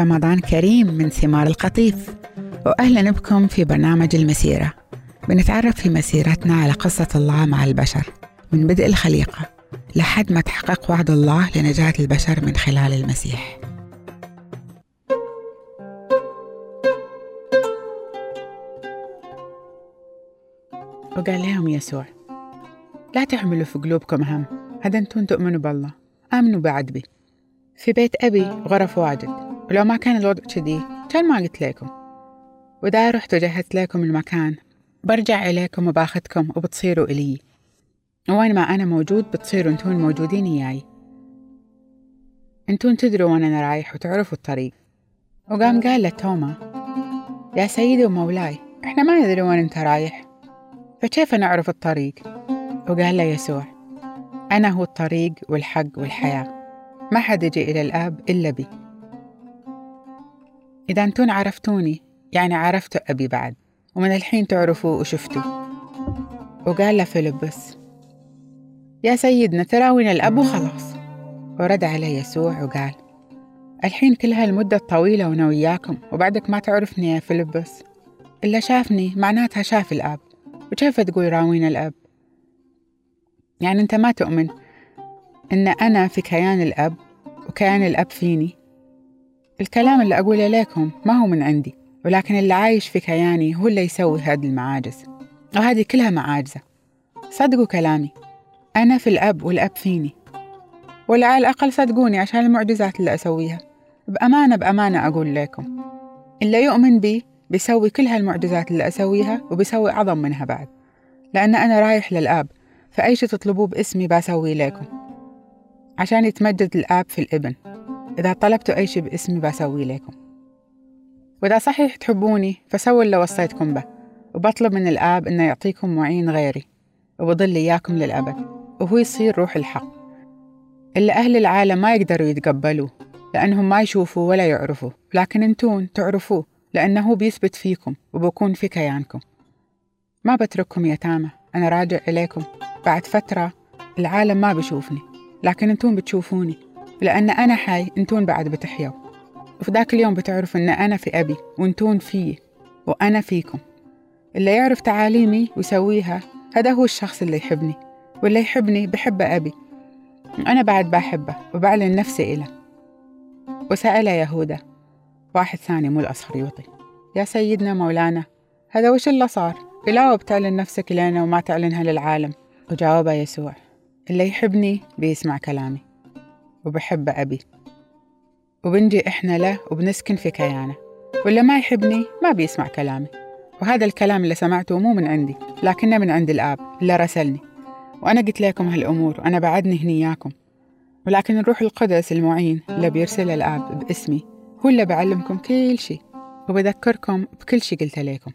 رمضان كريم من ثمار القطيف. وأهلا بكم في برنامج المسيرة. بنتعرف في مسيرتنا على قصة الله مع البشر من بدء الخليقة لحد ما تحقق وعد الله لنجاة البشر من خلال المسيح. وقال لهم يسوع لا تحملوا في قلوبكم هم هذا أنتم تؤمنوا بالله آمنوا بعد بي في بيت أبي غرف واجد ولو ما كان الوضع كذي كان ما قلت لكم. وإذا رحت وجهزت لكم المكان برجع إليكم وباخذكم وبتصيروا إلي. وين ما أنا موجود بتصيروا أنتون موجودين إياي. أنتون تدروا وين أنا رايح وتعرفوا الطريق. وقام قال لتوما يا سيدي ومولاي إحنا ما ندري وين أنت رايح فكيف نعرف الطريق؟ وقال له يسوع أنا هو الطريق والحق والحياة. ما حد يجي إلى الآب إلا بي. إذا أنتون عرفتوني يعني عرفتوا أبي بعد ومن الحين تعرفوا وشفتوا. وقال له فيلبس يا سيدنا تراوينا الأب وخلاص. ورد عليه يسوع وقال الحين كل هالمدة الطويلة وأنا وياكم وبعدك ما تعرفني يا فيلبس. إلا شافني معناتها شاف الآب وكيف تقول راوينا الأب؟ يعني أنت ما تؤمن إن أنا في كيان الأب وكيان الأب فيني. الكلام اللي أقوله لكم ما هو من عندي ولكن اللي عايش في كياني هو اللي يسوي هذه المعاجز وهذه كلها معاجزة. صدقوا كلامي. أنا في الأب والأب فيني. ولا على الأقل صدقوني عشان المعجزات اللي أسويها. بأمانة بأمانة أقول لكم اللي يؤمن بي بيسوي كل هالمعجزات اللي أسويها وبيسوي أعظم منها بعد. لأن أنا رايح للآب فأي شي تطلبوه باسمي بسوي لكم. عشان يتمجد الآب في الإبن. إذا طلبتوا أي شي باسمي بسوي لكم. وإذا صحيح تحبوني فسووا اللي وصيتكم به. وبطلب من الآب إنه يعطيكم معين غيري وبضل إياكم للأبد. وهو يصير روح الحق. اللي أهل العالم ما يقدروا يتقبلوه لأنهم ما يشوفوا ولا يعرفوا لكن أنتون تعرفوه لأنه بيثبت فيكم وبكون في كيانكم. ما بترككم يتامى أنا راجع إليكم. بعد فترة العالم ما بيشوفني لكن أنتون بتشوفوني. لأن أنا حي انتون بعد بتحيوا. وفي ذاك اليوم بتعرفوا إن أنا في أبي وانتون فيي وأنا فيكم. اللي يعرف تعاليمي ويسويها هذا هو الشخص اللي يحبني. واللي يحبني بحب أبي. أنا بعد بحبه وبعلن نفسي إله. وسأل يهوذا. واحد ثاني مو الأسخريوطي يا سيدنا مولانا هذا وش اللي صار؟ إلا بتعلن نفسك لنا وما تعلنها للعالم. وجاوب يسوع. اللي يحبني بيسمع كلامي. وبحب أبي. وبنجي إحنا له وبنسكن في كيانه. واللي ما يحبني ما بيسمع كلامي. وهذا الكلام اللي سمعته مو من عندي لكنه من عند الآب اللي رسلني. وأنا قلت لكم هالأمور وأنا بعدني هنياكم ولكن الروح القدس المعين اللي بيرسل الآب باسمي. هو اللي بعلمكم كل شيء. وبذكركم بكل شيء قلت لكم